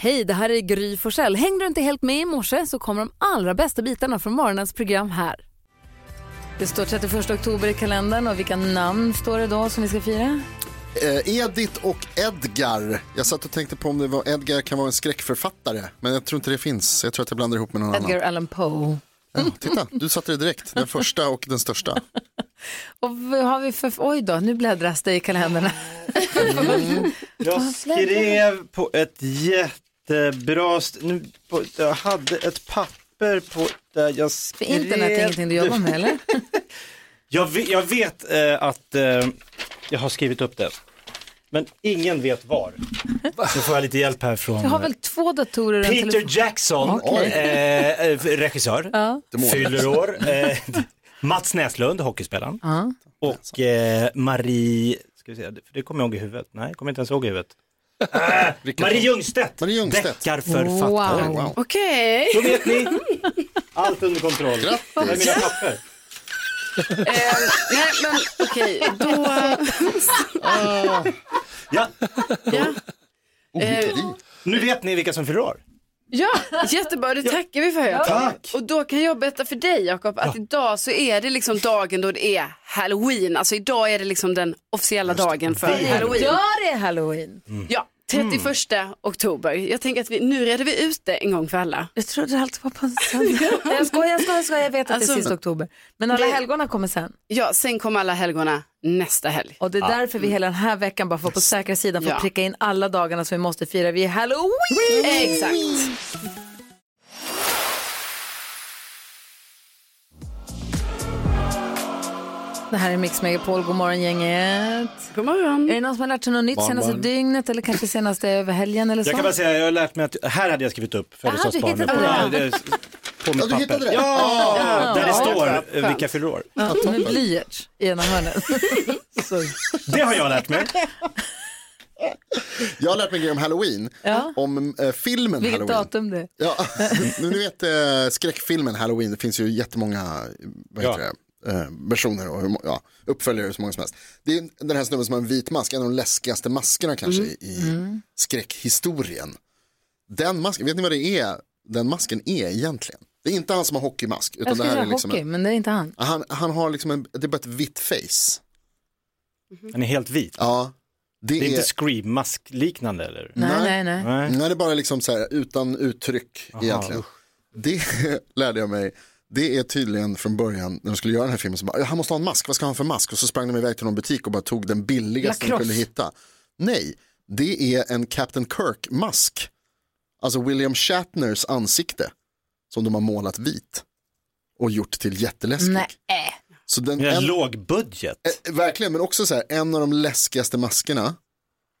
Hej, det här är Gry Forssell. Hängde du inte helt med i morse så kommer de allra bästa bitarna från morgonens program här. Det står 31 oktober i kalendern och vilka namn står det då som vi ska fira? Eh, Edith och Edgar. Jag satt och tänkte på om det var Edgar kan vara en skräckförfattare. Men jag tror inte det finns. Jag tror att jag blandar ihop med någon Edgar annan. Allan Poe. Ja, titta, du satte det direkt. Den första och den största. Och vad har vi för... Oj då, nu bläddras det i kalendrarna. Jag skrev på ett jättebra, nu, jag hade ett papper på där jag För skrev. internet är ingenting du jobbar med, eller? Jag vet, jag vet eh, att eh, jag har skrivit upp det. Men ingen vet var. Så får jag lite hjälp här från Jag har väl två datorer och en Peter telefon. Jackson, Okej. eh, eh, regissör, Ja. fyller år. Eh, Mats Näslund, hockeyspelaren. Ja. Och eh, Marie, ska vi se, för det kommer jag ihåg i huvudet. Nej, kommer inte ens ihåg i huvudet. Marie Ljungstedt, Marie Ljungstedt. deckarförfattare. Wow. Wow. Okej. Då vet ni, allt under kontroll. Det är mina papper. Eh, nej men okej, då... Ja, Ja. Oh, nu vet ni vilka som fyller år. Ja, jättebra, det tackar vi för. Tack. Och då kan jag berätta för dig Jakob att idag så är det liksom dagen då det är halloween. Alltså idag är det liksom den officiella dagen för halloween. Ja, det är halloween. Ja, 31 oktober. Jag tänker att vi, nu reder vi ut det en gång för alla. Jag trodde allt var på en söndag. jag skojar, jag skojar, jag skojar. Jag vet att Alltså, det är sista oktober. Men alla det- helgona kommer sen. Ja, sen kommer alla helgona nästa helg. Och det är därför vi hela den här veckan bara får på säkra sidan att Ja. pricka in alla dagarna som vi måste fira. Vi är halloween! Exakt. Det här är Mix Megapol, god morgon gänget. God morgon. Är det någon som har lärt sig något nytt Barn, senaste barn. dygnet eller kanske senaste över helgen eller så? Jag kan bara säga, jag har lärt mig att, här hade jag skrivit upp födelsedagsbarnet. Ja, det. det är På mitt Ja, du hittade papper. det? Ja, där det Ja. står eh, vilka fyller år. Med blyerts i ena hörnet. Det har jag lärt mig. Jag har lärt mig grejer om halloween. Ja. Om eh, filmen Vilket halloween. datum det är. Ja, nu vet eh, skräckfilmen Halloween, det finns ju jättemånga vad heter det, eh, versioner och hur må- ja, uppföljare så många som helst. Det är den här snubben som har en vit mask, en av de läskigaste maskerna kanske i skräckhistorien. Den masken, vet ni vad det är den masken är egentligen? Det är inte han som har hockeymask. Utan Jag det skulle här säga är liksom hockey, en, men det är inte han. han, han har liksom en, det är bara ett vitt face. Den är helt vit. Ja, det, Det är är, inte Scream-mask liknande eller? Nej, Nej. nej, nej. Nej. Nej, det är bara liksom så här utan uttryck egentligen. Det lärde jag mig. Det är tydligen från början när de skulle göra den här filmen så bara, han måste ha en mask, vad ska han ha för mask? Och så sprang de iväg till någon butik och bara tog den billigaste de kunde hitta. Nej, det är en Captain Kirk-mask. Alltså William Shatners ansikte som de har målat vit och gjort till jätteläskig. Nej. Så den, en, låg budget. eh, verkligen, men också så här, en av de läskigaste maskerna,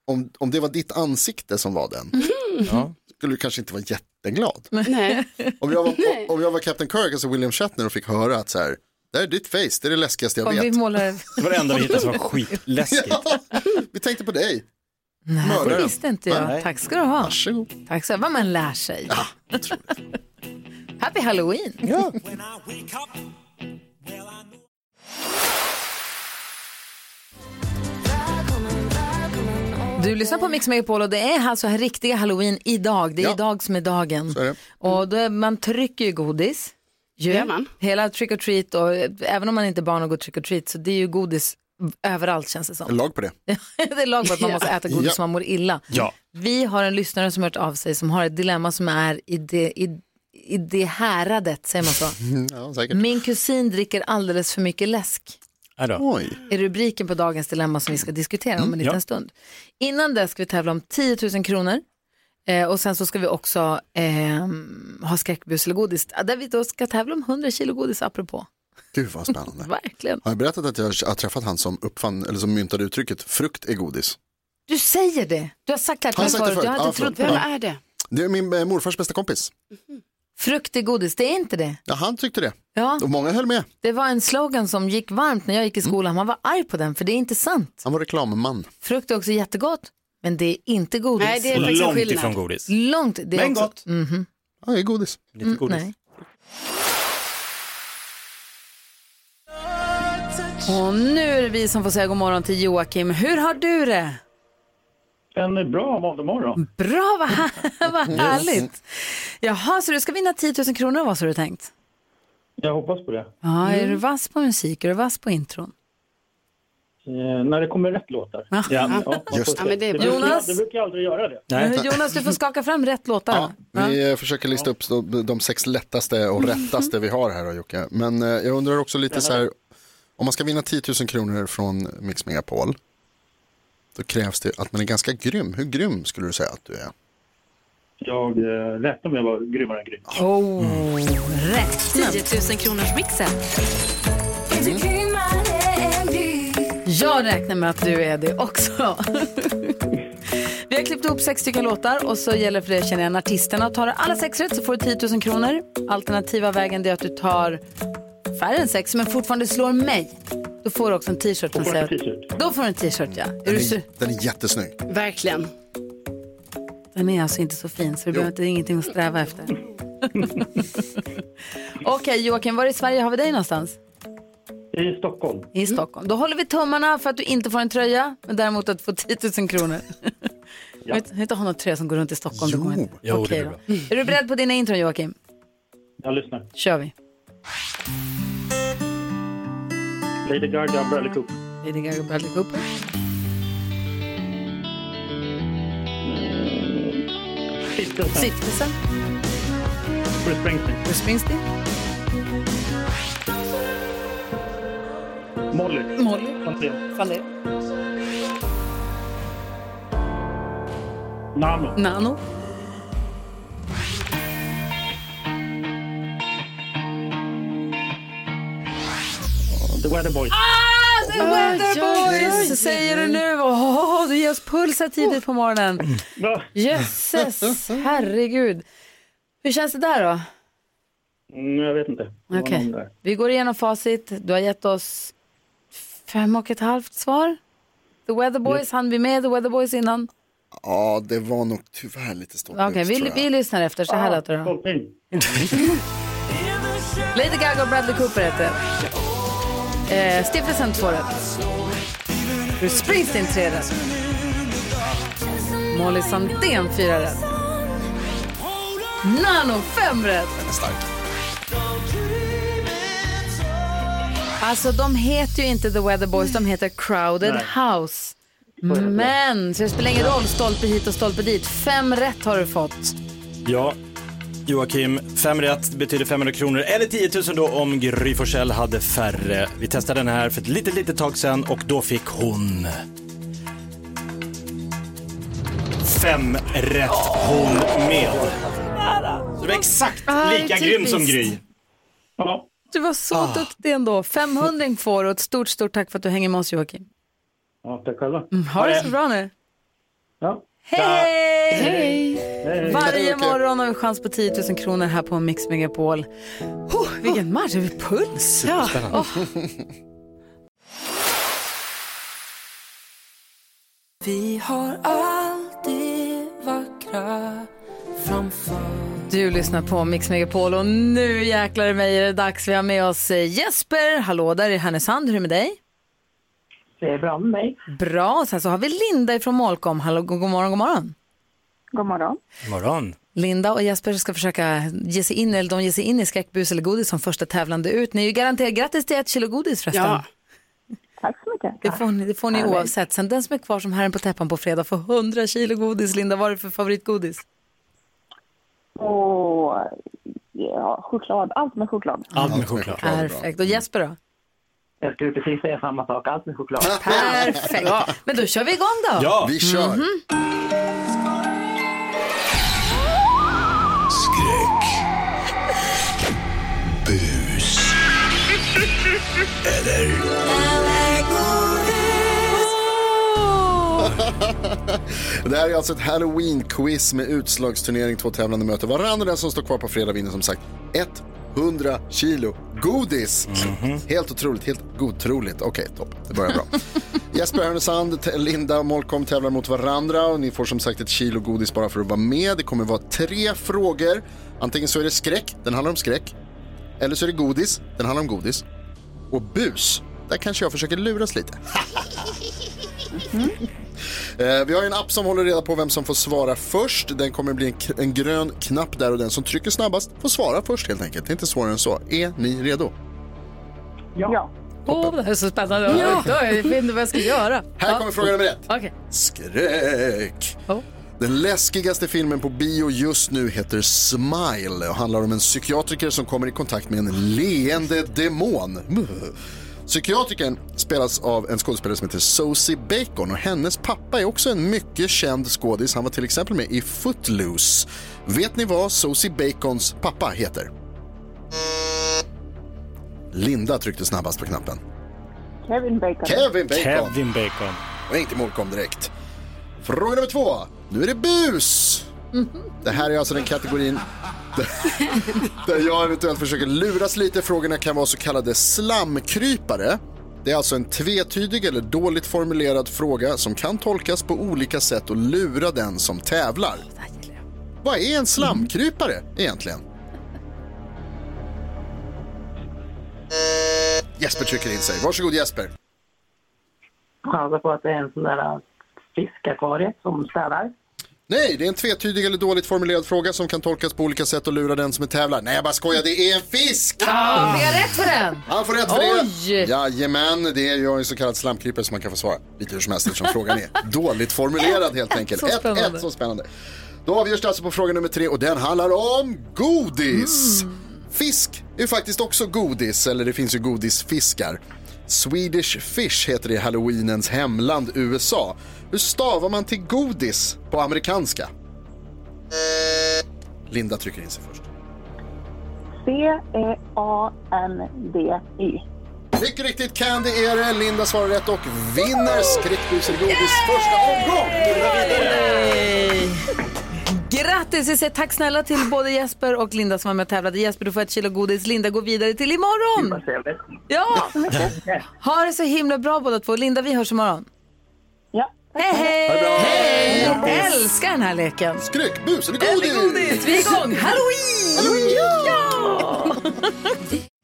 om, om det var ditt ansikte som var den, Ja. Skulle du kanske inte vara jätteglad. Nej. Om jag, var, om jag var Captain Kirk, alltså William Shatner och fick höra att så här, det här är ditt face, det är det läskigaste jag Om vi vet. målar... Det var det enda vi hittade som var skitläskigt. Ja, vi tänkte på dig, Nej, det Mördaren. visste inte jag. Nej. Tack ska du ha. varsågod. Tack så Vad man lär sig. Ja. Happy Halloween. Ja. Du lyssnar på Mix Megapol och det är alltså här riktiga Halloween idag. Det är Ja. idag som är dagen. Är det. Och då är, man trycker ju godis. Ju. Gör man? Hela trick or treat och eh, även om man inte är barn och går trick or treat så det är ju godis överallt känns det som. lag på det. det är lag på att man måste äta godis Ja. så man mår illa. Ja. Vi har en lyssnare som har hört av sig som har ett dilemma som är i det, i, i det häradet, säger man så. Ja. Min kusin dricker alldeles för mycket läsk. Oj, är rubriken på dagens dilemma som vi ska diskutera om en liten ja. stund. Innan det ska vi tävla om 10 000 kronor. Eh, och sen så ska vi också eh, ha skräckbus eller godis. Ja, Där vi då ska tävla om 100 kilo godis apropå. gud vad spännande. Verkligen. Har jag berättat att jag har träffat han som uppfann, eller som myntade uttrycket frukt är godis? Du säger det. Du har sagt det här till Har mig jag sagt det förut. Jag har inte Ja, trott Vem det. är det? Det är min eh, morfars bästa kompis. Frukt är godis, det är inte det. Ja, han tyckte det. Ja, Och många höll med. det var en slogan som gick varmt när jag gick i skolan. Man var arg på den för det är inte sant. Han var reklamman. Frukt är också jättegott, men det är inte godis. Nej, det är faktiskt Långt skillnad. ifrån godis. Långt. Det är Men också... gott. Mhm. Ja, det är godis. Lite godis. Nej. Och nu är det vi som får säga god morgon till Joakim. Hur har du det? En bra måndag Bra, vad, här, vad härligt. Jaha, så du ska vinna 10 000 kronor, vad har du tänkt? Jag hoppas på det. Ja, är du vass på musik? Är du vass på intron? Eh, när det kommer rätt låtar. Ja. Ja, Just det. men det är det, Jonas? det brukar jag aldrig göra det. Nej. Jonas, du får skaka fram rätt låtar. Ja, vi eh, försöker lista upp de, de sex lättaste och rättaste vi har här då, Jocke. Men eh, jag undrar också lite så här, om man ska vinna 10 000 kronor från Mix Megapol, då krävs det att man är ganska grym. Hur grym skulle du säga att du är? Jag eh, räknar med att vara grymmare än grym. Oh, rätt. 10 000 kronors mixen. Jag räknar med att du är det också. Vi har klippt ihop sex stycken låtar och så gäller för dig att känna igen artisterna. Tar du alla sex rätt så får du 10 000 kronor. Alternativa vägen är att du tar färre än sex men fortfarande slår mig. Då får du också en t-shirt. som säger-. Då får du en t-shirt ja. Är Den du är, den är jättesnygg. Verkligen. Den är alltså inte så fin så det behöver inte, det är ingenting att sträva efter. Okej Joakim, var i Sverige har vi dig någonstans? I Stockholm. I Stockholm. Då håller vi tummarna för att du inte får en tröja, men däremot att du får 10 000 kronor. Jag vet jag inte ha någon tröja som går runt i Stockholm. Jo. Det kommer inte. Jo, det Okej blir då. Är du beredd på dina intron Joakim? Jag lyssnar. kör vi. Lady Gaga, Bradley Cooper. Lady Gaga Bradley Cooper. Stiftelsen. Stiftelsen. Bruce Springsteen. Bruce Springsteen. Molly. Molly. Faller. Nano. Nano. The Weather Boys. Ah, The Weatherboys säger du nu. Åh, du ger oss puls här tidigt på morgonen. Jösses, herregud. Hur känns det där då? Mm, jag vet inte. Okej, där. vi går igenom facit. Du har gett oss fem och ett halvt svar. The Weather Boys, hann vi med The Weather Boys innan? Ja, det var nog tyvärr lite stort. Okej, ut, vi, vi lyssnar efter. Så här låter det. Lady Gaga och Bradley Cooper rätt. Eh, Stiftelsen två rätt. Bruce Springsteen tre rätt. Molly Sandén fyra rätt. Nano fem rätt. Alltså de heter ju inte The Weather Boys, de heter Crowded House. Men, så det spelar ingen roll, stolpe hit och stolpe dit. Fem rätt har du fått. Ja, Joakim, fem rätt betyder 500 kronor eller 10 000 då om Gry Forssell hade färre. Vi testade den här för ett litet, litet tag sedan och då fick hon fem rätt hon med. Så det var exakt Ah, lika är grym som. Gry. Du var så duktig ändå. 500 får du och ett stort, stort tack för att du hänger med oss Joakim. ja, tack själva. Ha det så bra nu. Ja. Hej! Hej! Hej. Varje morgon har vi chans på 10 000 kronor här på Mix Megapol. Oh, vilken match, det är puls. Ja. Oh. Vi har alltid vackra framför Du lyssnar på Mix Megapol och nu jäklar i mig är det dags. Vi har med oss eh, Jesper, hallå där i Härnösand, hur är det med dig? Det är bra med mig. Bra, sen så har vi Linda från Molkom, hallå, god god morgon, god morgon. God morgon. Morgon. Linda och Jesper ska försöka ge sig in, eller de ger sig in i skräckbus eller godis som första tävlande ut. Ni är ju garanterat grattis till ett kilo godis förresten. Ja. Tack så mycket. Det får ni, det får ni oavsett. Sen den som är kvar som herren på täppan på fredag får 100 kilo godis. Linda, vad är det för favoritgodis? Och ja, choklad. Allt med choklad. Allt med choklad. Perfekt. Och Jesper då? Jag skulle precis säga samma sak. Allt med choklad. Perfekt. Men då kör vi igång då. Ja, Vi kör. Mhm. Skräck. Bus. Eller Det här är alltså ett halloween-quiz med utslagsturnering. Två tävlande möter varandra. Den som står kvar på fredag vinner som sagt 100 kilo godis. Helt otroligt, helt godtroligt. Okej, topp. Det börjar bra. Jesper Härnösand, Linda och Molkom tävlar mot varandra och ni får som sagt ett kilo godis bara för att vara med. Det kommer vara tre frågor. Antingen så är det skräck, den handlar om skräck. Eller så är det godis, den handlar om godis. Och bus, där kanske jag försöker luras lite. Eh, vi har en app som håller reda på vem som får svara först. Den kommer bli en, grön knapp där och den som trycker snabbast får svara först helt enkelt. Det är inte svårare än så. Är ni redo? Ja. Åh, det här är så spännande. Ja. Jag vet inte vad jag ska göra. Här kommer fråga nummer ett. Okej. Skräck! Oh. Den läskigaste filmen på bio just nu heter Smile och handlar om en psykiatriker som kommer i kontakt med en leende demon. Psykiatrikern spelas av en skådespelare som heter Sosie Bacon och hennes pappa är också en mycket känd skådis. Han var till exempel med i Footloose. Vet ni vad Sosie Bacons pappa heter? Linda tryckte snabbast på knappen. Kevin Bacon. Kevin Bacon! Kevin Bacon. Och inte mål kom direkt. Fråga nummer två. Nu är det bus. Det här är alltså den kategorin där, jag eventuellt försöker luras lite. Frågorna kan vara så kallade slamkrypare. Det är alltså en tvetydig eller dåligt formulerad fråga som kan tolkas på olika sätt och lura den som tävlar. Vad är en slamkrypare egentligen? Jesper trycker in sig. Varsågod Jesper. Chansar på att det är en sån där fiskakvarie som städar. Nej, det är en tvetydig eller dåligt formulerad fråga som kan tolkas på olika sätt och lura den som är tävlar. Nej, jag bara skojar, det är en fisk! Ja, fick jag rätt för den? Han får rätt för Oj! det. Jajamän, det är ju en så kallad slamkrypare som man kan få svara lite hur som helst eftersom frågan är dåligt formulerad helt enkelt. Så Ett, spännande. ett, så spännande. Då avgörs det alltså på fråga nummer tre och den handlar om godis. Mm. Fisk är ju faktiskt också godis, eller det finns ju godisfiskar. Swedish Fish heter det i halloweenens hemland USA. Hur stavar man till godis på amerikanska? Linda trycker in sig först. E C-E-A-N-D-Y. Mycket riktigt, Candy är det. Linda svarar rätt och vinner skräckbus eller godis första omgång. Grattis! Vi säger tack snälla till både Jesper och Linda som var med och tävlade. Jesper, du får ett kilo godis. Linda går vidare till imorgon. Ja! Ha det så himla bra båda två. Linda, vi hörs imorgon. Ja. Hej, hej! Hej! Jag älskar den här leken. Skräckbus eller Eller godis? godis! Vi är igång! Halloween! Ja!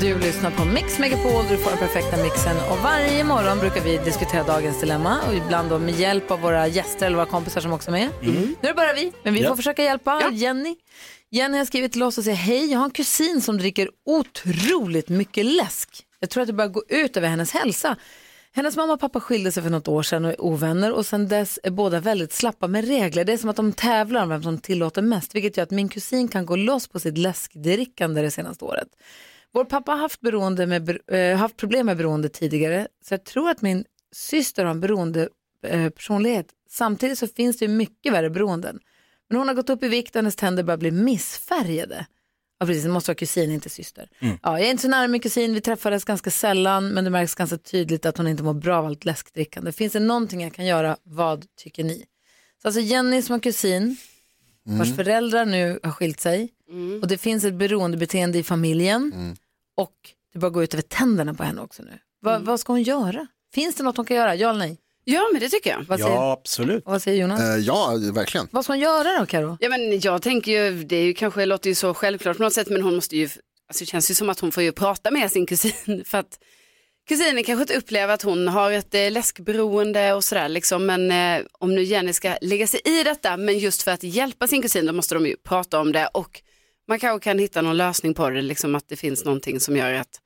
Du lyssnar på Mix Megapol, du får den perfekta mixen och varje morgon brukar vi diskutera dagens dilemma och ibland då med hjälp av våra gäster eller våra kompisar som också är med. Nu är det bara vi, men vi Ja. får försöka hjälpa Jenny. Jenny har skrivit till oss och säger hej, jag har en kusin som dricker otroligt mycket läsk. Jag tror att det börjar gå ut över hennes hälsa. Hennes mamma och pappa skilde sig för något år sedan och är ovänner och sedan dess är båda väldigt slappa med regler. Det är som att de tävlar om vem som tillåter mest, vilket gör att min kusin kan gå loss på sitt läskdrickande det senaste året. Vår pappa har haft, beroende med, eh, haft problem med beroende tidigare, så jag tror att min syster har en beroende eh, personlighet. Samtidigt så finns det mycket värre beroenden. Men hon har gått upp i vikt och hennes tänder börjar bli missfärgade. Ja, precis, det måste vara kusin, inte syster. Ja, jag är inte så nära min kusin, vi träffades ganska sällan, men det märks ganska tydligt att hon inte mår bra av allt läskdrickande. Finns det någonting jag kan göra? Vad tycker ni? Så alltså Jenny som har kusin, vars föräldrar nu har skilt sig, och det finns ett beroendebeteende i familjen, och det börjar gå ut över tänderna på henne också nu. Va, Vad ska hon göra? Finns det något hon kan göra? Ja eller nej? Ja, men det tycker jag. Vad säger, Ja, absolut. vad säger Jonas? Eh, ja, verkligen. Vad ska hon göra då Karo? Ja, men jag tänker ju, det är ju kanske låter ju så självklart på något sätt, men hon måste ju, alltså det känns ju som att hon får ju prata med sin kusin för att kusinen kanske inte upplever att hon har ett eh, läskberoende och sådär liksom, men eh, om nu Jenny ska lägga sig i detta, men just för att hjälpa sin kusin, då måste de ju prata om det och man kanske kan hitta någon lösning på det, liksom att det finns någonting som gör att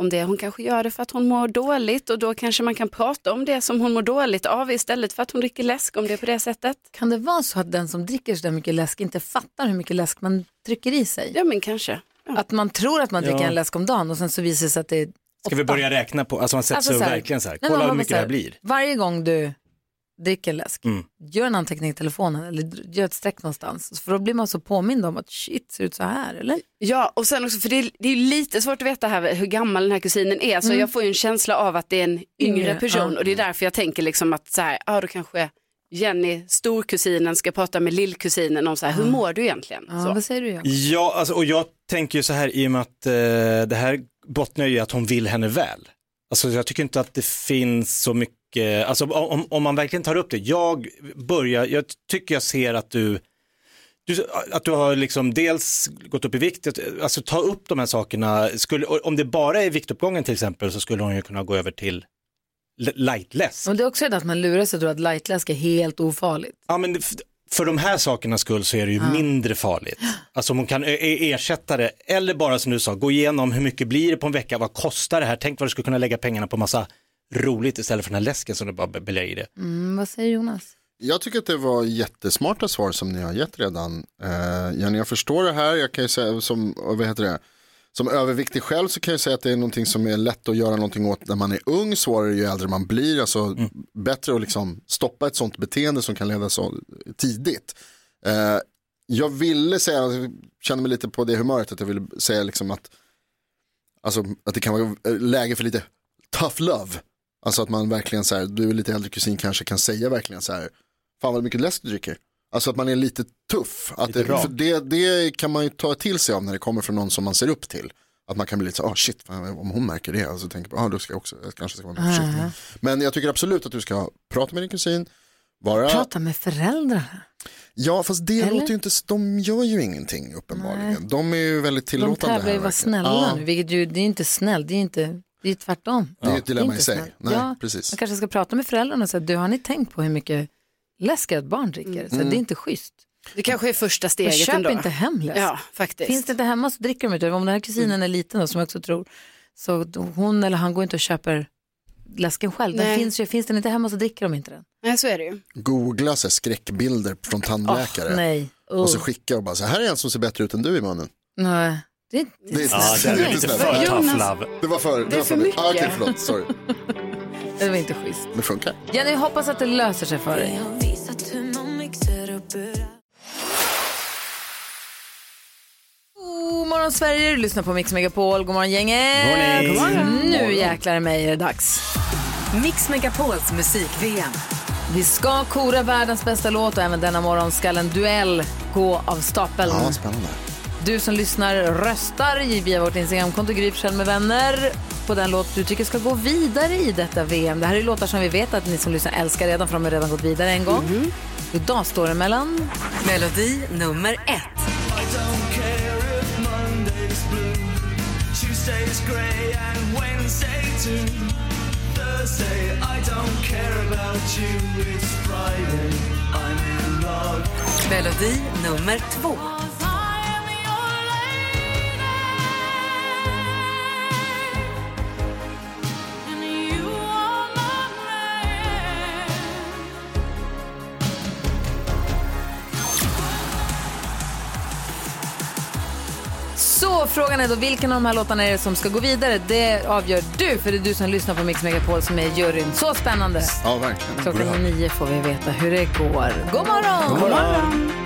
om det, hon kanske gör det för att hon mår dåligt och då kanske man kan prata om det som hon mår dåligt av istället för att hon dricker läsk om det är på det sättet. Kan det vara så att den som dricker så där mycket läsk inte fattar hur mycket läsk man trycker i sig? Ja men kanske. Ja. Att man tror att man dricker Ja. en läsk om dagen och sen så visar det sig att det är Ska vi börja räkna på, alltså man sätter Alltså sig så och verkligen så här, Nej, kolla hur mycket det här, blir. Varje gång du dricker läsk, Mm. gör en anteckning i telefonen eller gör ett streck någonstans. För då blir man så påmind om att shit, ser ut så här eller? Ja, och sen också, för det är, det är ju lite svårt att veta här hur gammal den här kusinen är, så jag får ju en känsla av att det är en yngre, Yngre, person ja. och det är därför jag tänker liksom att så här, ja då kanske Jenny, storkusinen, ska prata med lillkusinen om så här, hur mår du egentligen? Ja, Så. vad säger du? Jakob? Ja, alltså, och jag tänker ju så här i och med att eh, det här bottnar ju i att hon vill henne väl. Alltså jag tycker inte att det finns så mycket, alltså om, om man verkligen tar upp det, jag börjar, jag tycker jag ser att du, Du, att du har liksom dels gått upp i vikt, att- alltså ta upp de här sakerna. Skulle, om det bara är viktuppgången till exempel så skulle hon ju kunna gå över till lightless. Men det är också det att man lurar sig och tror att lightläsk är helt ofarligt. Ja, men för de här sakernas skull så är det ju mindre farligt. Alltså om hon kan e- e- ersätta det, eller bara som du sa, gå igenom hur mycket blir det på en vecka, vad kostar det här, tänk vad du skulle kunna lägga pengarna på massa roligt istället för den här läsken som du bara bälgar i det. Mm, vad säger Jonas? Jag tycker att det var jättesmarta svar som ni har gett redan. Uh, Jenny, jag förstår det här. Jag kan ju säga som, vad heter det? Som överviktig själv så kan jag säga att det är någonting som är lätt att göra någonting åt när man är ung, svårare ju äldre man blir. Alltså bättre att liksom stoppa ett sånt beteende som kan leda så tidigt. Eh, jag ville säga, jag känner mig lite på det humöret att jag ville säga liksom att, alltså, att det kan vara läge för lite tough love. Alltså att man verkligen så här, du är lite äldre kusin kanske kan säga verkligen så här, fan vad mycket läsk du dricker. Alltså att man är lite tuff. Att Lite det, det, det kan man ju ta till sig av när det kommer från någon som man ser upp till. Att man kan bli lite så, ah shit, om hon märker det, alltså tänker jag, ah, då ska jag också, jag kanske ska vara mer försiktig. Men jag tycker absolut att du ska prata med din kusin, vara, Prata med föräldrarna. ja fast det Eller? låter ju inte, de gör ju ingenting uppenbarligen. De är ju väldigt De tillåtande tävlar ju här. vara snälla Ja, nu, vilket ju, det är inte snällt, det är inte, det är tvärtom. Det är ett dilemma inte i sig. Nej, ja, precis. Man kanske ska prata med föräldrarna och säga, du har ni tänkt på hur mycket läsk ett barn dricker? Så Mm. det är inte schysst. Det kanske är första Och steget köp ändå. inte hem läsk. Ja, faktiskt. Finns det inte hemma så dricker de inte. Om den här kusinen är liten då, som jag också tror, så hon eller han går inte och köper läsken själv. Den Nej. finns, ju, finns den inte hemma så dricker de inte den. Nej, så är det ju. Googla så här, skräckbilder från tandläkare. Nej. Och så Oh. skicka och bara så här, är en som ser bättre ut än du i munnen. Nej. Det är inte Det är- Ja, det det är är inte för tough love. Det var för, det är var för för mycket. Ah, Okej, förlåt, sorry. det var inte schysst. Det funkar. Jenny, jag hoppas att det löser sig för dig. God morgon Sverige, du lyssnar på Mix Megapol. God morgon gänget. God morgon. Nu jäklar mig är det dags. Mix Megapols musik-VM. Vi ska kora världens bästa låt och även denna morgon ska en duell gå av stapeln. Ja, spännande. Du som lyssnar röstar via vårt Instagramkonto Gry Forssell med vänner på den låt du tycker ska gå vidare i detta VM. Det här är låtar som vi vet att ni som lyssnar älskar redan för de har redan gått vidare en gång. Idag står det mellan Melodi nummer ett. Melodi nummer två. Frågan är då vilken av de här låtarna är det som ska gå vidare? Det avgör du, för det är du som lyssnar på Mix Megapol som är juryn. Så spännande! Ja, verkligen. Klockan nio får vi veta hur det går. God morgon! God morgon.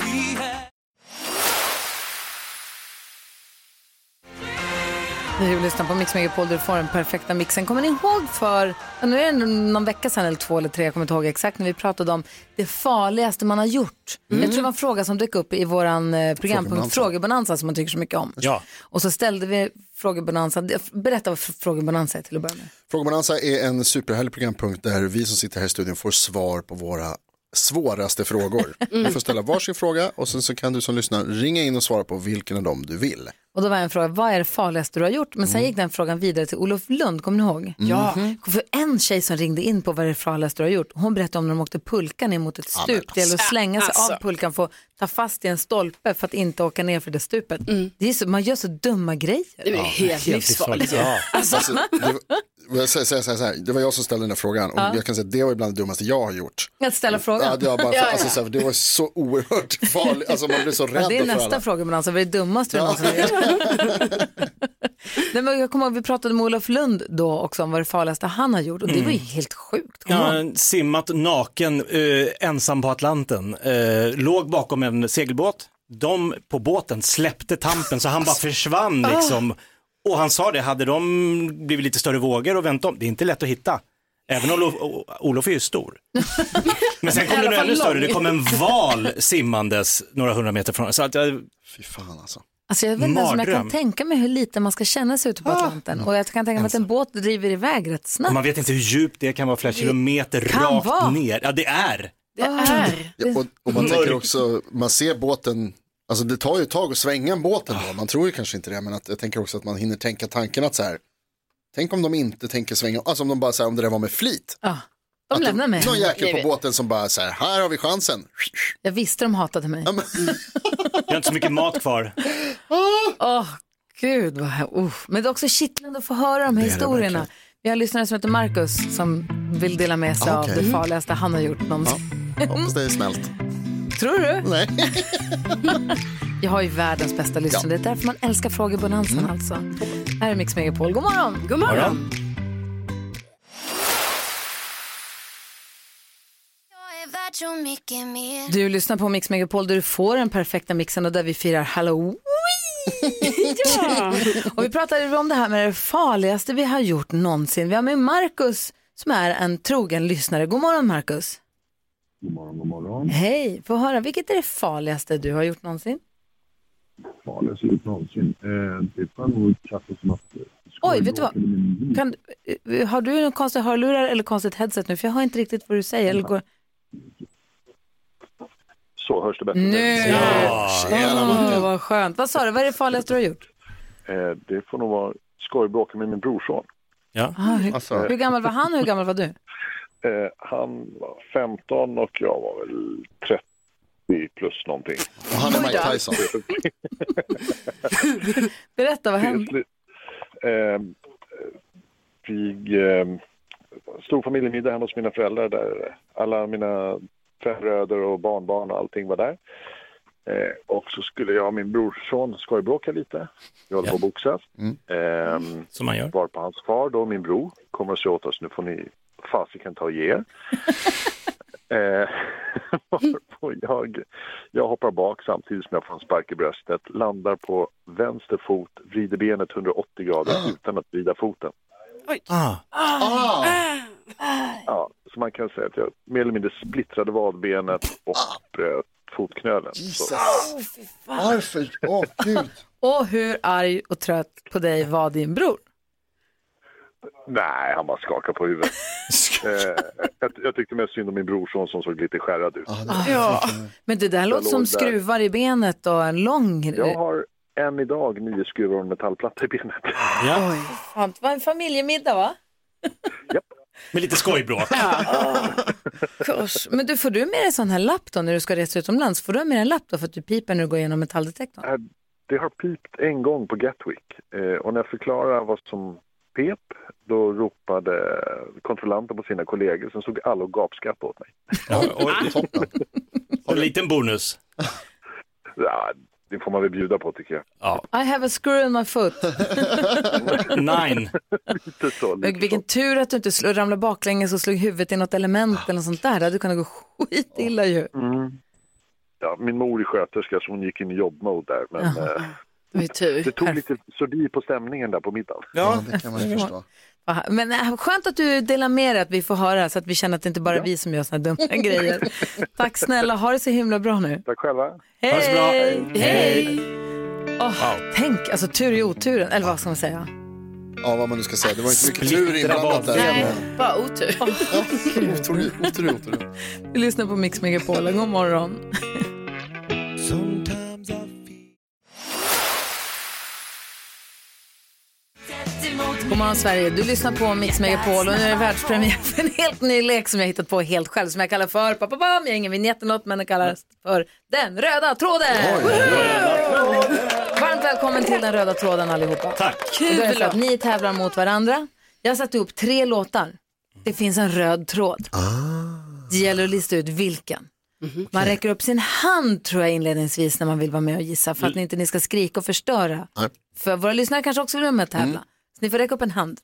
Du lyssnar på Mix Megapol där du får den perfekta mixen. Kommer ni ihåg för, nu är det någon vecka sedan eller två eller tre, jag kommer inte ihåg exakt, när vi pratade om det farligaste man har gjort. Jag tror det var en fråga som dök upp i våran eh, programpunkt Frågebonanza. Frågebonanza som man tycker så mycket om. Ja. Och så ställde vi Frågebonanza, berätta vad Frågebonanza är till att börja med. Frågebonanza är en superhärlig programpunkt där vi som sitter här i studion får svar på våra svåraste frågor. Du får ställa varsin fråga och sen så kan du som lyssnar ringa in och svara på vilken av dem du vill. Och då var en fråga, vad är det farligaste du har gjort? Men sen gick den frågan vidare till Olof Lund, kommer ni ihåg? Ja. För en tjej som ringde in på vad är det farligaste du har gjort, hon berättade om när de åkte pulka ner mot ett stup. det gäller att slänga sig Alltså. av pulkan, få ta fast i en stolpe för att inte åka ner för det stupet. Det är så, man gör så dumma grejer. Det är helt, livsfarligt. Ja. Alltså, det, var, jag säger, säger, säger så här, det var jag som ställde den här frågan och jag kan säga att det var bland det dummaste jag har gjort. Att ställa Ja, frågan. det, var bara för, Alltså, så det var så oerhört farligt, alltså, man blir så rädd Ja, det är för nästa alla. fråga, men alltså vad är det dummaste du någonsin har gjort? Nej, men jag kommer ihåg, vi pratade med Olof Lund då också om vad det farligaste han har gjort och det var ju helt sjukt. Ihåg? Ja, simmat naken eh, ensam på Atlanten. Eh, låg bakom en segelbåt. De på båten släppte tampen så han bara försvann liksom. Och han sa det, hade de blivit lite större vågor och vänt om, det är inte lätt att hitta. Även om Olof, Olof är ju stor. Men sen kom alla det fall ännu större, det kom en val simmandes några hundra meter från så att jag, Fy fan alltså. Alltså jag vet inte ens om jag kan tänka mig hur lite man ska känna sig ute på Atlanten. Och jag kan tänka mig att en båt driver iväg rätt snabbt. man vet inte hur djupt det kan vara, flera kilometer rakt vara. ner. Ja det är. Det är. Ja, och, och man tänker också, man ser båten Alltså det tar ju ett tag att svänga en båt ändå. Man tror ju kanske inte det, men att, jag tänker också att man hinner tänka tanken att så här, tänk om de inte tänker svänga, alltså om de bara säger om det där var med flit. Ja, de Att lämnar mig. Någon jäkel på båten som bara så här, här har vi chansen. Jag visste de hatade mig. Ja, men, Jag har inte så mycket mat kvar. Åh, gud vad uh. Men det är också kittlande att få höra de här historierna. Vi har en lyssnare som heter Marcus som vill dela med sig av Okej. det farligaste han har gjort någonsin. hoppas det är snällt. Tror du? Nej. Jag har ju världens bästa lyssnare. Det är därför man älskar frågebonanzan Mm. alltså. Här är Mix Megapol. God morgon! God morgon. Du lyssnar på Mix Megapol där du får den perfekta mixen och där vi firar Halloween. ja. Och vi pratade om det här med det farligaste vi har gjort någonsin. Vi har med Marcus som är en trogen lyssnare. God morgon Marcus. God morgon, god morgon. Hej, få höra. Vilket är det farligaste du har gjort någonsin? Farligaste ut någonsin. Eh, det var nog kaffe som att... Oj, vet du vad? Kan, eh, har du någon konstig hörlurar eller konstigt headset nu? För jag hör inte riktigt vad du säger. Eller går... Så hörs det bättre. Nu! Ja. Martin. vad skönt. Vad sa du? Vad är det farligaste du har gjort? Eh, det får nog vara skojbråk med min brorson. Ja. Ah, hur, Alltså. hur gammal var han och hur gammal var du? Eh, han var 15 och jag var väl 30 plus någonting. Och han är Mike Tyson. Berätta, vad hände? eh, vi eh, stor familjemiddag hemma hos mina föräldrar där alla mina fem bröder och barnbarn och allting var där. Eh, och så skulle jag och min brorson skojbråka lite. Vi håller på att boxas. Ehm, Som man gör. var på hans far då, min bror, kommer och säger åt oss nu får ni fasiken ta och ge er. eh, jag, jag hoppar bak samtidigt som jag får en spark i bröstet, landar på vänster fot, vrider benet 180 grader utan att vrida foten. Ah. Ah, Ja, så man kan säga att jag mer eller mindre splittrade vadbenet och bröt fotknölen. Så, varför? Åh, gud. Och hur arg och trött på dig var din bror? nej, han bara skakade på huvudet. eh, jag, jag tyckte mest synd om min brorson som såg lite skärrad ut. Ja. Men det där låter som där. skruvar i benet och en lång... Jag har än idag nio skruvar och en metallplatta i benet. Ja. Fan, Det var en familjemiddag va? Med lite skojbråk. Kurs. Men du, får du med dig sån här lapp då när du ska resa utomlands? Får du med dig en lapp då för att du piper när du går igenom metalldetektorn? Eh, Det har pipt en gång på Gatwick eh, och när jag förklarade vad som pep då ropade kontrollanten på sina kollegor som såg alla och gapskrattade åt mig. Ja, och, Toppen. och en liten bonus. Ja, det får man väl bjuda på tycker jag. Ja. I have a screw in my foot. Nine. Lite så, Men lite vilken så. tur att du inte slog, ramlade baklänges och slog huvudet i något element eller något sånt där. Det hade kunnat gå skitilla ju. Mm. Ja, min mor är sköterska så hon gick in i jobbmode där men Jaha. eh, Det det tog lite sordi på stämningen där på middagen. Ja, det kan man ju förstå. Men äh, skönt att du delar med dig, att vi får höra så att vi känner att det inte bara är vi som gör såna dumma grejer. Tack snälla, ha det så himla bra nu. Tack själva. Hej! Bra. Hej! Åh, Wow. Tänk, alltså tur i oturen, eller vad ska man säga? Ja, vad man nu ska säga. Det var inte mycket tur inblandat där. Nej, bara otur. Ja, otur, otur, otur. Vi lyssnar på Mix Megapol, god morgon. God morgon Sverige, du lyssnar på Mix Megapol och nu är det världspremiär för en helt ny lek som jag hittat på helt själv som jag kallar för, papapam, jag har ingen vignett eller något men den kallas för Den röda tråden. Varmt välkommen till Den röda tråden allihopa. Tack. Så att ni tävlar mot varandra. Jag har satt ihop tre låtar. Det finns en röd tråd. Det gäller att lista ut vilken. Man räcker upp sin hand tror jag inledningsvis när man vill vara med och gissa för att ni inte ni ska skrika och förstöra. För våra lyssnare kanske också vill vara med och tävla. Så ni får räcka upp en hand.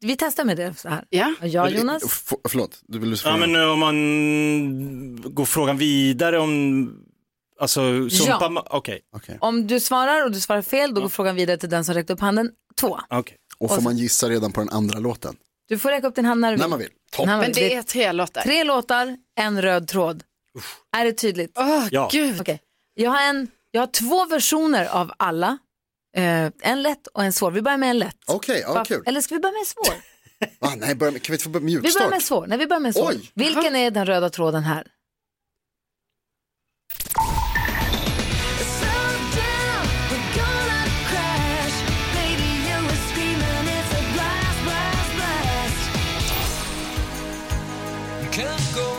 Vi testar med det så här. Ja. Ja, Jonas? F- Förlåt, du vill Ja, men nu om man går frågan vidare om, alltså sumpa, Ja. okej, Okej. Om du svarar och du svarar fel, då går frågan vidare till den som räckte upp handen. Två. okej. Och får man gissa redan på den andra låten? Du får räcka upp din hand när du vill. När man vill. Topp. När man Men vill. det är tre låtar. Tre låtar, en röd tråd. Är det tydligt? Åh, Ja. gud. Okej. Jag, har en, jag har två versioner av alla. Eh, en lätt och en svår. Vi börjar med en lätt. Okej, okay, ja, kul. Eller ska vi börja med en svår? ah, nej, börja med, kan vi få mjukstart? Vi börjar med en svår. Nej, vi börjar med en svår. Oj. Vilken är den röda tråden här? can't go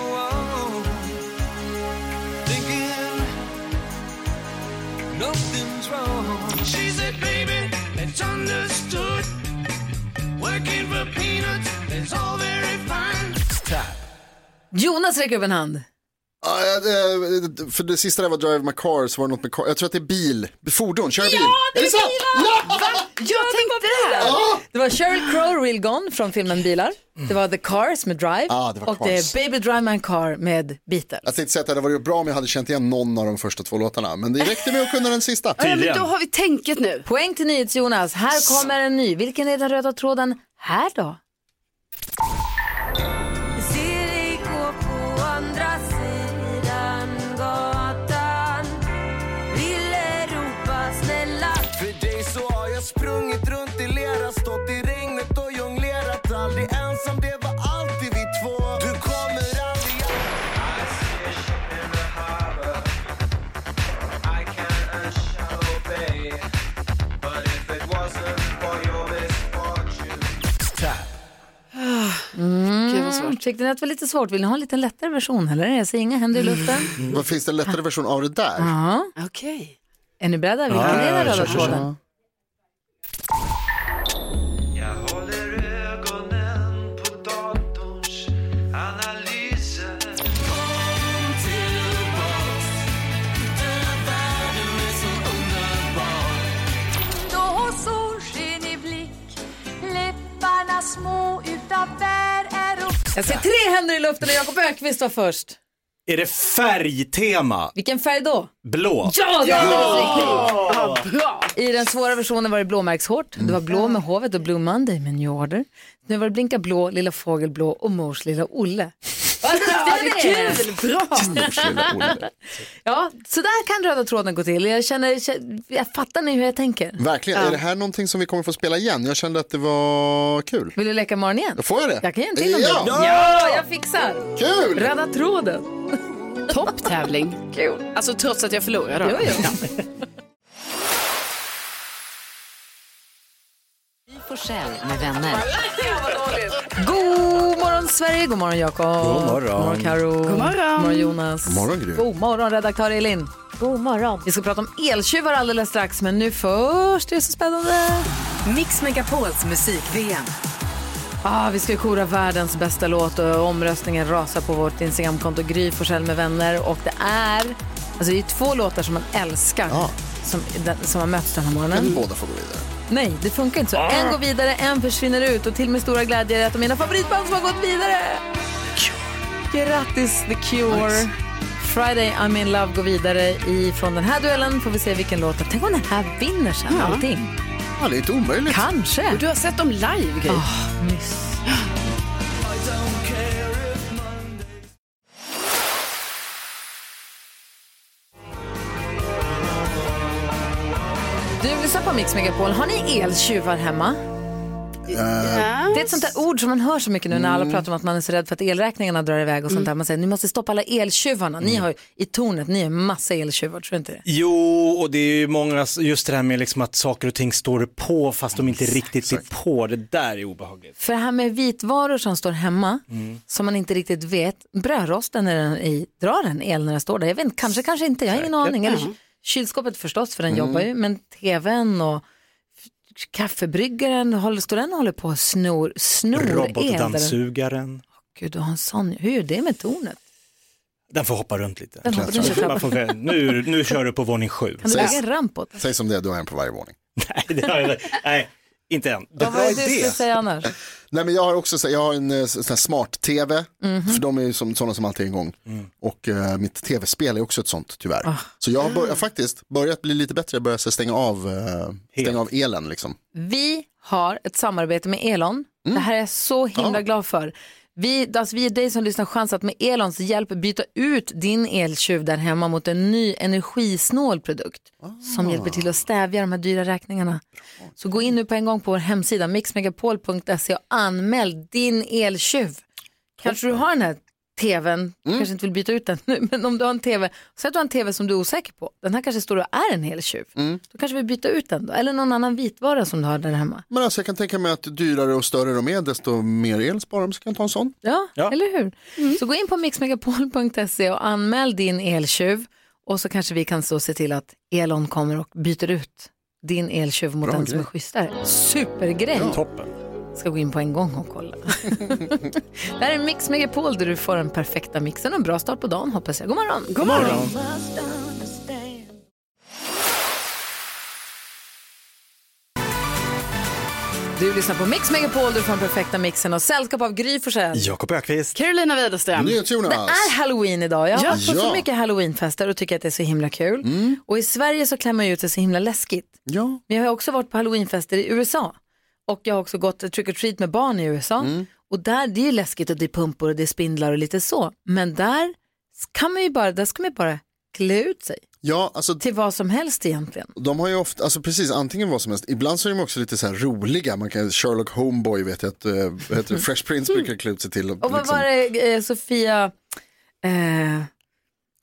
Jonas räcker upp en hand. Ja, ja, det- för det sista där var Drive My Car, så var det något med car. Jag tror att det är bil, fordon, kör bil. det är det sant? bilar! Va? Jag tänkte det här. Det var Sheryl Crow, Real Gone från filmen Bilar. Det var The Cars med Drive. Ja, det var och det Cars. är Baby Drive My Car med Beatles. Jag tänkte säga att det hade varit bra om jag hade känt igen någon av de första två låtarna, men det räckte med att kunna den sista. Ja, men då har vi tänket nu. Poäng till NyhetsJonas. Här kommer en ny. Vilken är den röda tråden här då? Mm. Tyckte ni att det var lite svårt? Vill ni ha en lite lättare version eller? Jag ser inga händer i luften. Vad finns det en lättare version av det där? Ja. Okej. Är ni beredda? Vilken är den röda tråden? Jag ser tre händer i luften och Jakob Ökvist var först. Är det färgtema? Vilken färg då? Blå? Ja, det är bra. I den svåra versionen var det blåmärkshårt. Det var blå med hovet och Blue Monday med New Order. Nu var det Blinka blå, Lilla Fågel blå och Mors lilla Olle. Ni är. Kul, bra. Ja, så där kan röda tråden gå till. Jag känner, jag fattar ni hur jag tänker? Verkligen, är det här någonting som vi kommer få spela igen? Jag kände att det var kul. Vill du leka imorgon igen? Får jag det? Jag kan ge en till om Ja. du. Ja, jag fixar. Kul! Röda tråden. Topptävling. Kul. Alltså trots att jag förlorar då. Jo, jo. Forssell med vänner. God morgon Sverige, god morgon Jakob. God morgon. God morgon Karo. God morgon. God morgon Jonas. God morgon, Gry. God morgon redaktör Elin. God morgon. Vi ska prata om eltjuvar alldeles strax, men nu först, det är så spännande. Mix Megapols musik-VM. Ah, vi ska ju kora världens bästa låt och omröstningen rasar på vårt Instagramkonto Gry Forssell med vänner. Och det är, alltså det är två låtar som man älskar Ja. som, den, som har mötts den här Kan morgonen. båda få gå vidare? Nej, det funkar inte så. En går vidare, en försvinner ut och till min stora glädje är det ett av mina favoritband som har gått vidare. Grattis The Cure. Friday I'm in love går vidare ifrån den här duellen. Får vi se vilken låt. Tänk om den här vinner sen allting. Ja, det är inte omöjligt. Kanske. Du har sett dem live, Gry. Nyss. Lyssnar på Mix Megapol. Har ni eltjuvar hemma? Det är ett sånt där ord som man hör så mycket nu när alla pratar om att man är så rädd för att elräkningarna drar iväg och sånt där. Man säger ni måste stoppa alla eltjuvarna. Ni har ju, i tornet, ni har massa eltjuvar, tror du inte det? Jo, och det är ju många, just det här med liksom att saker och ting står på fast de inte riktigt är på. Det där är obehagligt. För det här med vitvaror som står hemma, som man inte riktigt vet, brödrosten när den i, drar den el när den står där? Jag vet inte, kanske, kanske inte, jag har ingen aning. Eller kylskåpet förstås, för den jobbar ju, men tvn och kaffebryggaren, håller, står den och håller på och snor, snor Robotdammsugaren. Gud, du har en sån, hur är det med tornet? Den får hoppa runt lite. Hoppar- får, nu, nu kör du på våning sju. Kan du lägga en ramp åt? Säg som det, är, du har en på varje våning. Nej, det har jag, nej, inte än. Vad var det du skulle säga annars? Nej, men jag har också så- jag har en eh, sån här smart-tv, Mhm. för de är ju som, sådana som alltid är igång. Och eh, mitt tv-spel är också ett sånt tyvärr. Ah. Så jag har bör, faktiskt börjat bli lite bättre, börjat så stänga av, eh, stänga av elen liksom. Vi har ett samarbete med Elon. Mm. Det här är jag så himla glad för. Vi, alltså vi ger dig som lyssnar chans att med Elons hjälp byta ut din eltjuv där hemma mot en ny energisnål produkt som hjälper till att stävja de här dyra räkningarna. Så gå in nu på en gång på vår hemsida mixmegapol.se och anmäl din eltjuv. Kanske du har den här tvn, kanske inte vill byta ut den nu, men om du har en tv, säg att du har en tv som du är osäker på, den här kanske står och är en eltjuv, då kanske vi byter ut den då, eller någon annan vitvara som du har där hemma. Men alltså jag kan tänka mig att dyrare och större de är, desto mer el sparar de, så kan jag ta en sån. Ja, Ja. eller hur? Så gå in på mixmegapol.se och anmäl din eltjuv Och så kanske vi kan så se till att Elon kommer och byter ut din eltjuv mot Bra en som är grej. schysstare. Supergrej! Toppen. Ska gå in på en gång och kolla. det här är Mix Megapol där du får den perfekta mixen och en bra start på dagen hoppas jag. God morgon! God morgon! Du lyssnar på Mix Megapol, du får den perfekta mixen och sällskap av Gry Forssell. Jakob Ökvist. Carolina Widerström. NyhetsJonas. Det är halloween idag. Jag har varit på så Ja. mycket halloweenfester och tycker att det är så himla kul. Och i Sverige så klär man ju ut sig så himla läskigt. Ja. Men jag har också varit på halloweenfester i USA. Och jag har också gått trick or treat med barn i USA. Och där, det är ju läskigt och det är pumpor och det är spindlar och lite så. Men där kan man ju bara, där ska man ju bara klä ut sig ja, alltså till vad som helst egentligen. de har ju ofta, alltså precis antingen vad som helst, ibland så är de också lite så här roliga, man kan, Sherlock Homeboy vet jag att, vad heter Fresh Prince brukar klä ut sig till. Och vad liksom. var det eh, Sofia, eh,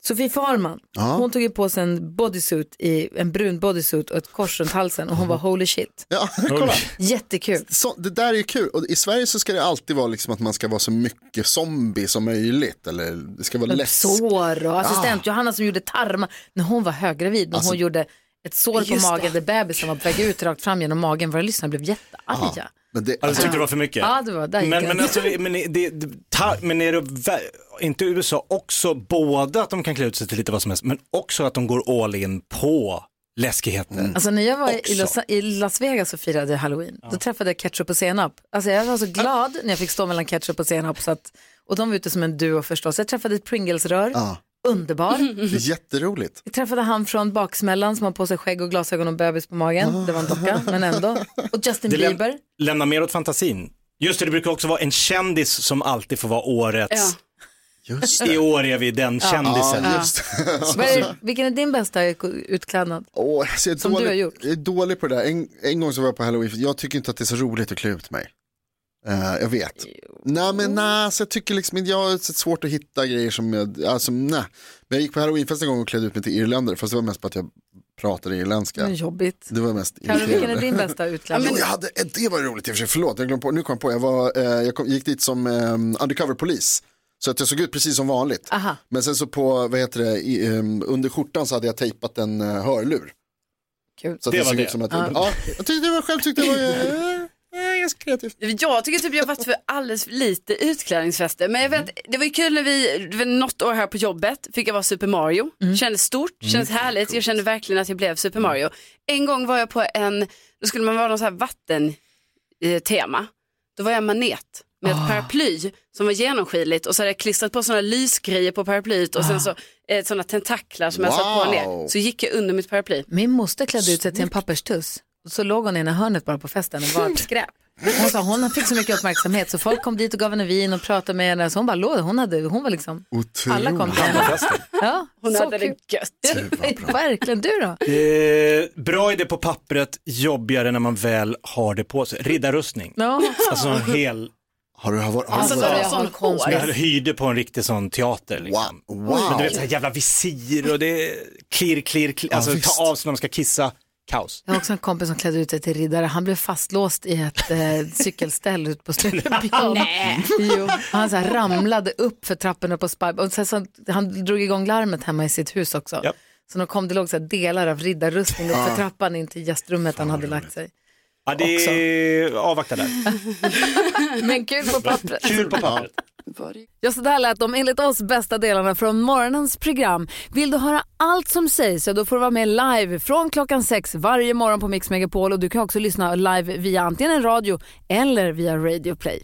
Sofie Farman, Ja. hon tog ju på sig en bodysuit, i, en brun bodysuit och ett kors runt halsen och hon var holy shit. Ja, kolla. Jättekul. Så, det där är ju kul, och i Sverige så ska det alltid vara liksom att man ska vara så mycket zombie som möjligt, eller det ska vara läskigt. Sår och assistent Johanna som gjorde tarmar när hon var höggravid, när Alltså- hon gjorde ett sår på magen där bebisen var på väg ut rakt fram genom magen. Våra lyssnare blev jättearga. Men det, Ja, du alltså, tyckte det var för mycket? Ja, det var där gick Men, men, alltså, men, det, det, ta, men är det inte USA också både att de kan klä ut sig till lite vad som helst men också att de går all in på läskigheten? Alltså när jag var i. Los, i Las Vegas och firade halloween, då träffade jag ketchup och senap. Alltså jag var så glad när jag fick stå mellan ketchup och senap. Så att, och de var ute som en duo förstås. Jag träffade ett Pringles-rör, ja, underbar. det är jätteroligt. Jag träffade han från Baksmällan som har på sig skägg och glasögon och bebis på magen. Det var en docka, men ändå. Och Justin Det läm- Bieber. lämnar mer åt fantasin. Just det, det brukar också vara en kändis som alltid får vara årets. Ja. Just I år är vi den kändisen. Ja, just Vad är, vilken är din bästa utklädnad? Alltså jag är Som du dålig, har gjort. Jag är dålig på det där. En, en gång så var jag på halloween, jag tycker inte att det är så roligt att klä ut mig. Eh, jag vet. Nej men nej, så jag tycker liksom jag har så svårt att hitta grejer som jag, alltså nej. Men jag gick på halloweenfest en gång och klädde ut mig till irländare, fast det var mest på att jag pratade irländska. Det är jobbigt. Det var mest Carro, vilken är din bästa utklädnad? Jo, jag hade, eh, det var roligt i och för sig, förlåt, jag glömde på, nu kom jag på, jag, var, eh, jag kom, gick dit som eh, undercover polis. Så att jag såg ut precis som vanligt. Aha. Men sen så på, vad heter det, i, eh, under skjortan så hade jag tejpat en eh, hörlur. Kul. Så att Det det var såg det. ut som att, ja. jag tyckte det var själv tyckte det var ganska kreativt. Jag tycker typ jag varit för alldeles för lite utklädningsfester. Men jag vet, det var ju kul när vi, något år här på jobbet, fick jag vara Super Mario. Kändes stort, kändes härligt. Jag kände verkligen att jag blev Super Mario. En gång var jag på en, då skulle man vara någon så här vatten eh. Då var jag manet med ett paraply som var genomskinligt och så hade jag klistrat på sådana lysgrejer på paraplyet och sen så eh, sådana tentaklar som jag satt på Wow. ner. Så gick jag under mitt paraply. Min moster klädde ut sig till en papperstuss. Så låg hon i ena hörnet bara på festen och var skräp. Hon sa hon fick så mycket uppmärksamhet så folk kom dit och gav henne vin och pratade med henne. Så hon bara låg. Hon, hade, hon var liksom, alla kom till henne. Ja, Hon så hade det kul. gött. Verkligen, du då? Eh, bra idé på pappret, jobbigare när man väl har det på sig. Riddarrustning. Ja. Alltså en hel, Har du, har, Alltså, har, så- jag har sån konst. jag hyrde på en riktig sån teater. Liksom. wow. wow. Men du vet så här jävla visir och det är klirr, klirr, klirr. Alltså visst. ta av sig när man ska kissa, kaos. Jag har också en kompis som klädde ut sig till riddare. Han blev fastlåst i ett eh, cykelställ ute på Stureplan. Jo, han så här ramlade upp för trapporna på Spy. Och sen så, han drog igång larmet hemma i sitt hus också. Ja. Så då kom det låg så här delar av riddarrustning upp för trappan in till gästrummet han hade lagt sig. Ja, det är, avvakta där. Men kul på pappret. Kul på pappret. Ja, så där lät de enligt oss bästa delarna från morgonens program. Vill du höra allt som sägs så då får du vara med live från klockan sex varje morgon på Mix Megapol och du kan också lyssna live via antingen en radio eller via Radio Play.